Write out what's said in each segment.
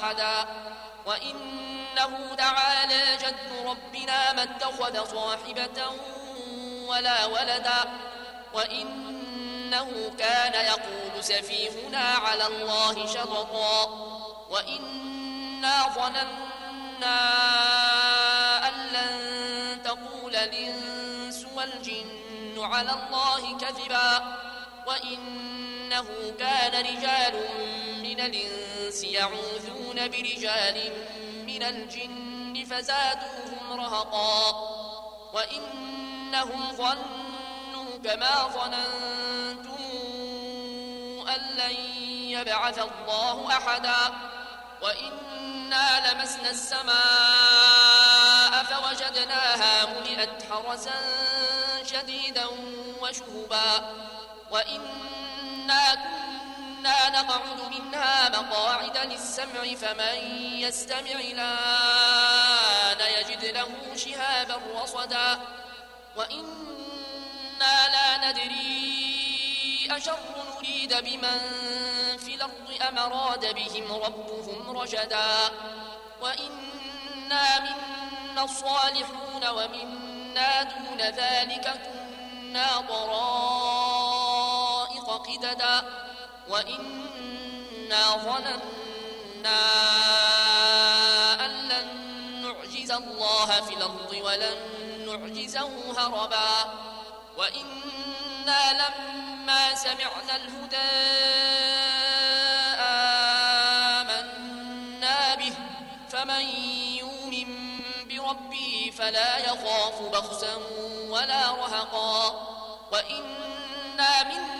أحدا. وإنه تعالى جد ربنا ما اتخذ صاحبة ولا ولدا. وإنه كان يقول سفيهنا على الله شططا. وإنا ظننا أن لن تقول الإنس والجن على الله كذبا. وإنه كان رجال من الإنس يعوذون برجال من الجن فزادوهم رهقا وإنهم ظنوا كما ظننتم أن لن يبعث الله أحدا وإنا لمسنا السماء فوجدناها ملئت حرسا شديدا وشهبا وإنا كنا نقعد منها مقاعد للسمع فمن يستمع الآن يجد له شهابا رصدا وإنا لا ندري أشر نريد بمن في الأرض أم أراد بهم ربهم رشدا وإنا منا الصالحون ومنا دون ذلك كنا طرائق قددا وإنا ظننا أن لن نعجز الله في الأرض ولن نعجزه هربا وإنا لما سمعنا الهدى آمنا به فمن يؤمن بربه فلا يخاف بخسا ولا رهقا وإنا منا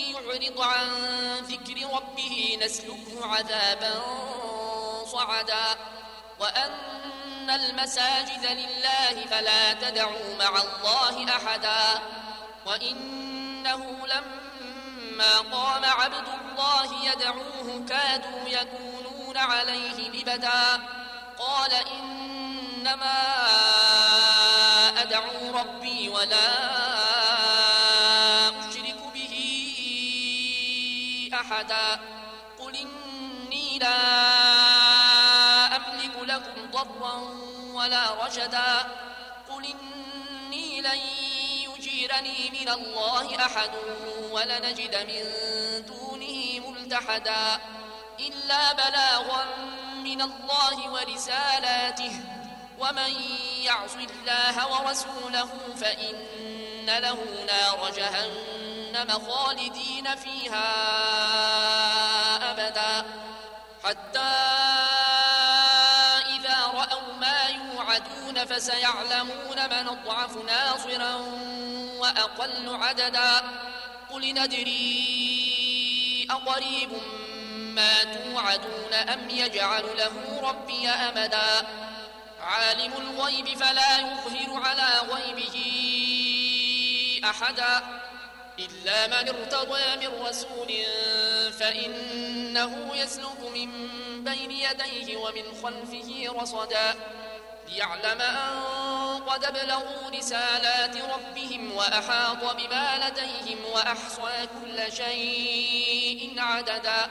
يعرض عن ذكر ربه نسلكه عذابا صعدا. وأن المساجد لله فلا تدعوا مع الله أحدا. وإنه لما قام عبد الله يدعوه كادوا يكونون عليه لبدا. قال إنما أدعو ربي ولا أحدا. قل إني لا أملك لكم ضرا ولا رشدا. قل إني لن يجيرني من الله أحد ولنجد من دونه ملتحدا. إلا بلاغا من الله ورسالاته. ومن يعص الله ورسوله فإن له نار جهنم خالدين فيها أبدا. حتى إذا رأوا ما يوعدون فسيعلمون من أضعف ناصرا وأقل عددا. قل ندري أقريب ما توعدون أم يجعل له ربي أمدا. عالم الغيب فلا يظهر على غيبه. أحدا إلا من ارتضى من رسول فإنه يسلك من بين يديه ومن خلفه رصدا ليعلم أن قد ابلغوا رسالات ربهم وأحاط بما لديهم وأحصى كل شيء عددا